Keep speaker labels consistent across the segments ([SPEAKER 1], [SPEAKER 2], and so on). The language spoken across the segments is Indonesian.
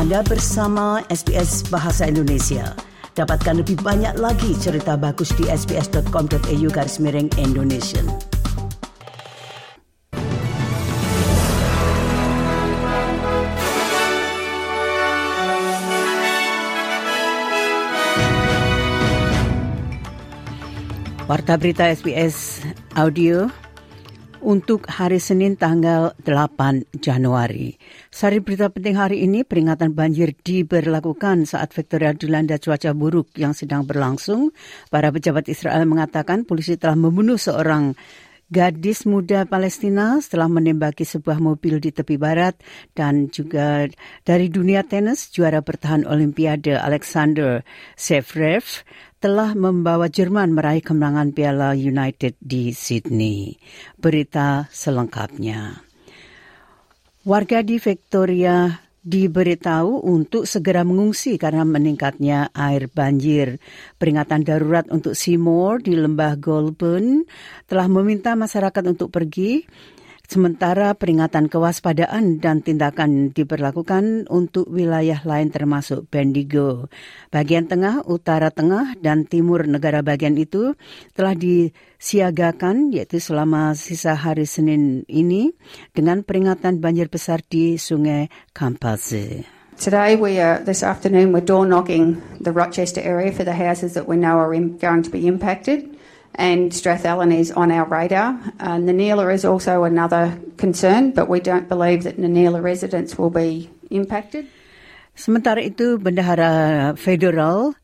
[SPEAKER 1] Anda bersama SBS Bahasa Indonesia. Dapatkan lebih banyak lagi cerita bagus di sbs.com.au garis miring Indonesia. Warta berita SBS Audio untuk hari Senin tanggal 8 Januari. Sari berita penting hari ini peringatan banjir diberlakukan saat Victoria dilanda cuaca buruk yang sedang berlangsung. Para pejabat Israel mengatakan polisi telah membunuh seorang gadis muda Palestina setelah menembaki sebuah mobil di tepi barat dan juga dari dunia tenis juara bertahan Olimpiade Alexander Zverev telah membawa Jerman meraih kemenangan Piala United di Sydney. Berita selengkapnya. Warga di Victoria diberitahu untuk segera mengungsi karena meningkatnya air banjir. Peringatan darurat untuk Seymour di lembah Goulburn telah meminta masyarakat untuk pergi Sementara peringatan kewaspadaan dan tindakan diberlakukan untuk wilayah lain termasuk Bendigo. Bagian tengah, utara tengah, dan timur negara bagian itu telah disiagakan yaitu selama sisa hari Senin ini dengan peringatan banjir besar di Sungai Kampase.
[SPEAKER 2] Today, we are, this afternoon, we're door knocking the Rochester area for the houses that we know are in, going to be impacted. And Strathallan is on our radar. Uh, Nanila is also another concern, but we don't believe that Nanila residents will be impacted.
[SPEAKER 1] Sementara itu, Bendahara Federal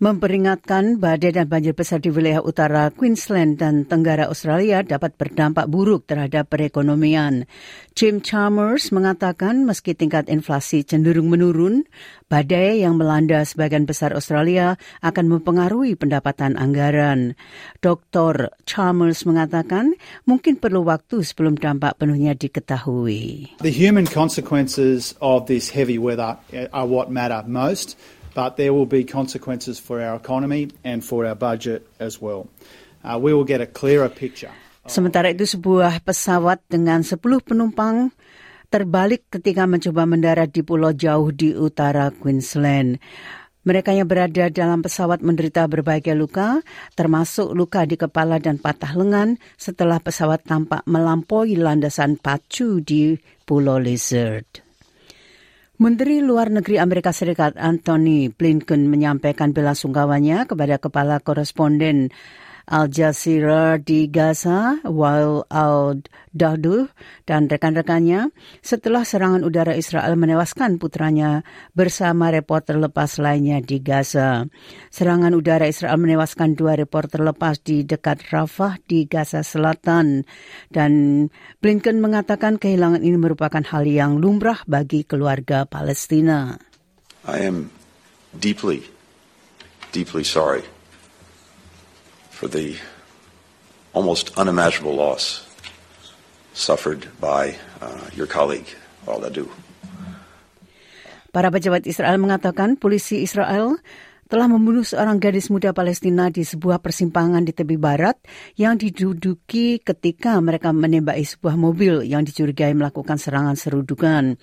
[SPEAKER 1] memperingatkan badai dan banjir besar di wilayah utara Queensland dan Tenggara Australia dapat berdampak buruk terhadap perekonomian. Jim Chalmers mengatakan meski tingkat inflasi cenderung menurun, badai yang melanda sebagian besar Australia akan mempengaruhi pendapatan anggaran. Dr. Chalmers mengatakan mungkin perlu waktu sebelum dampak penuhnya diketahui.
[SPEAKER 3] The human consequences of this heavy weather are what matter most. But there will be consequences for our economy and for our budget as well. Uh, we will get a clearer picture.
[SPEAKER 1] Sementara itu sebuah pesawat dengan 10 penumpang terbalik ketika mencoba mendarat di pulau jauh di utara Queensland. Mereka yang berada dalam pesawat menderita berbagai luka, termasuk luka di kepala dan patah lengan setelah pesawat tampak melampaui landasan pacu di Pulau Lizard. Menteri Luar Negeri Amerika Serikat Anthony Blinken menyampaikan bela sungkawanya kepada Kepala Koresponden Al Jazeera di Gaza, Wael al-Dahduh dan rekan-rekannya setelah serangan udara Israel menewaskan putranya bersama reporter lepas lainnya di Gaza. Serangan udara Israel menewaskan dua reporter lepas di dekat Rafah di Gaza Selatan dan Blinken mengatakan kehilangan ini merupakan hal yang lumrah bagi keluarga Palestina.
[SPEAKER 4] I am deeply, deeply sorry for the almost unimaginable loss suffered by uh, your colleague, Al Adu.
[SPEAKER 1] Para pejabat Israel mengatakan polisi Israel telah membunuh seorang gadis muda Palestina di sebuah persimpangan di tepi barat yang diduduki ketika mereka menembaki sebuah mobil yang dicurigai melakukan serangan serudukan.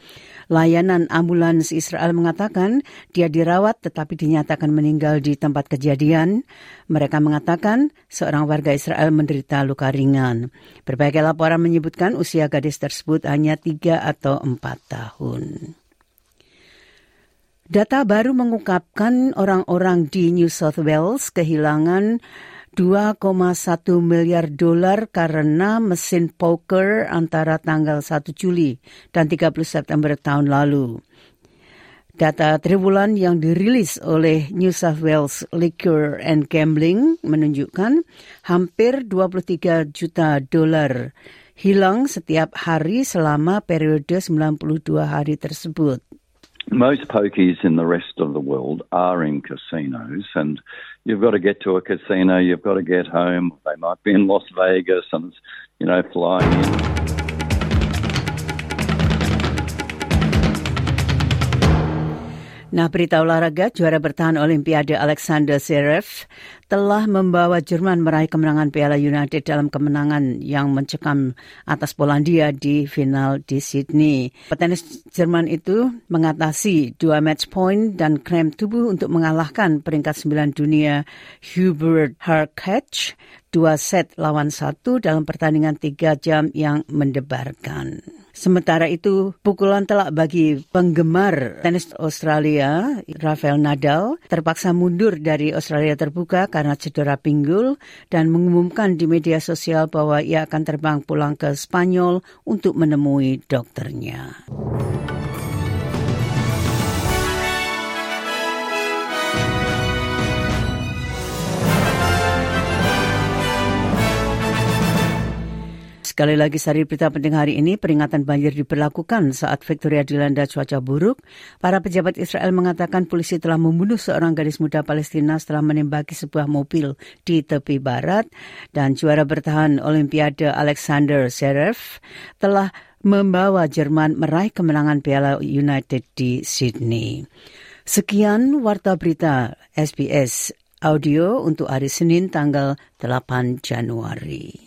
[SPEAKER 1] Layanan ambulans Israel mengatakan dia dirawat tetapi dinyatakan meninggal di tempat kejadian. Mereka mengatakan seorang warga Israel menderita luka ringan. Berbagai laporan menyebutkan usia gadis tersebut hanya tiga atau empat tahun. Data baru mengungkapkan orang-orang di New South Wales kehilangan 2,1 miliar dolar karena mesin poker antara tanggal 1 Juli dan 30 September tahun lalu. Data triwulan yang dirilis oleh New South Wales Liquor and Gambling menunjukkan hampir 23 juta dolar hilang setiap hari selama periode 92 hari tersebut.
[SPEAKER 5] Most pokies in the rest of the world are in casinos, and you've got to get to a casino, you've got to get home. They might be in Las Vegas and, you know, flying in.
[SPEAKER 1] Nah, berita olahraga juara bertahan Olimpiade Alexander Zverev telah membawa Jerman meraih kemenangan Piala United dalam kemenangan yang mencekam atas Polandia di final di Sydney. Petenis Jerman itu mengatasi dua match point dan krem tubuh untuk mengalahkan peringkat 9 dunia Hubert Hurkacz dua set lawan satu dalam pertandingan tiga jam yang mendebarkan. Sementara itu, pukulan telak bagi penggemar tenis Australia, Rafael Nadal, terpaksa mundur dari Australia terbuka karena cedera pinggul dan mengumumkan di media sosial bahwa ia akan terbang pulang ke Spanyol untuk menemui dokternya. Sekali lagi sari berita penting hari ini, peringatan banjir diberlakukan saat Victoria dilanda cuaca buruk. Para pejabat Israel mengatakan polisi telah membunuh seorang gadis muda Palestina setelah menembaki sebuah mobil di tepi barat. Dan juara bertahan Olimpiade Alexander Zverev telah membawa Jerman meraih kemenangan Piala United di Sydney. Sekian Warta Berita SBS Audio untuk hari Senin tanggal 8 Januari.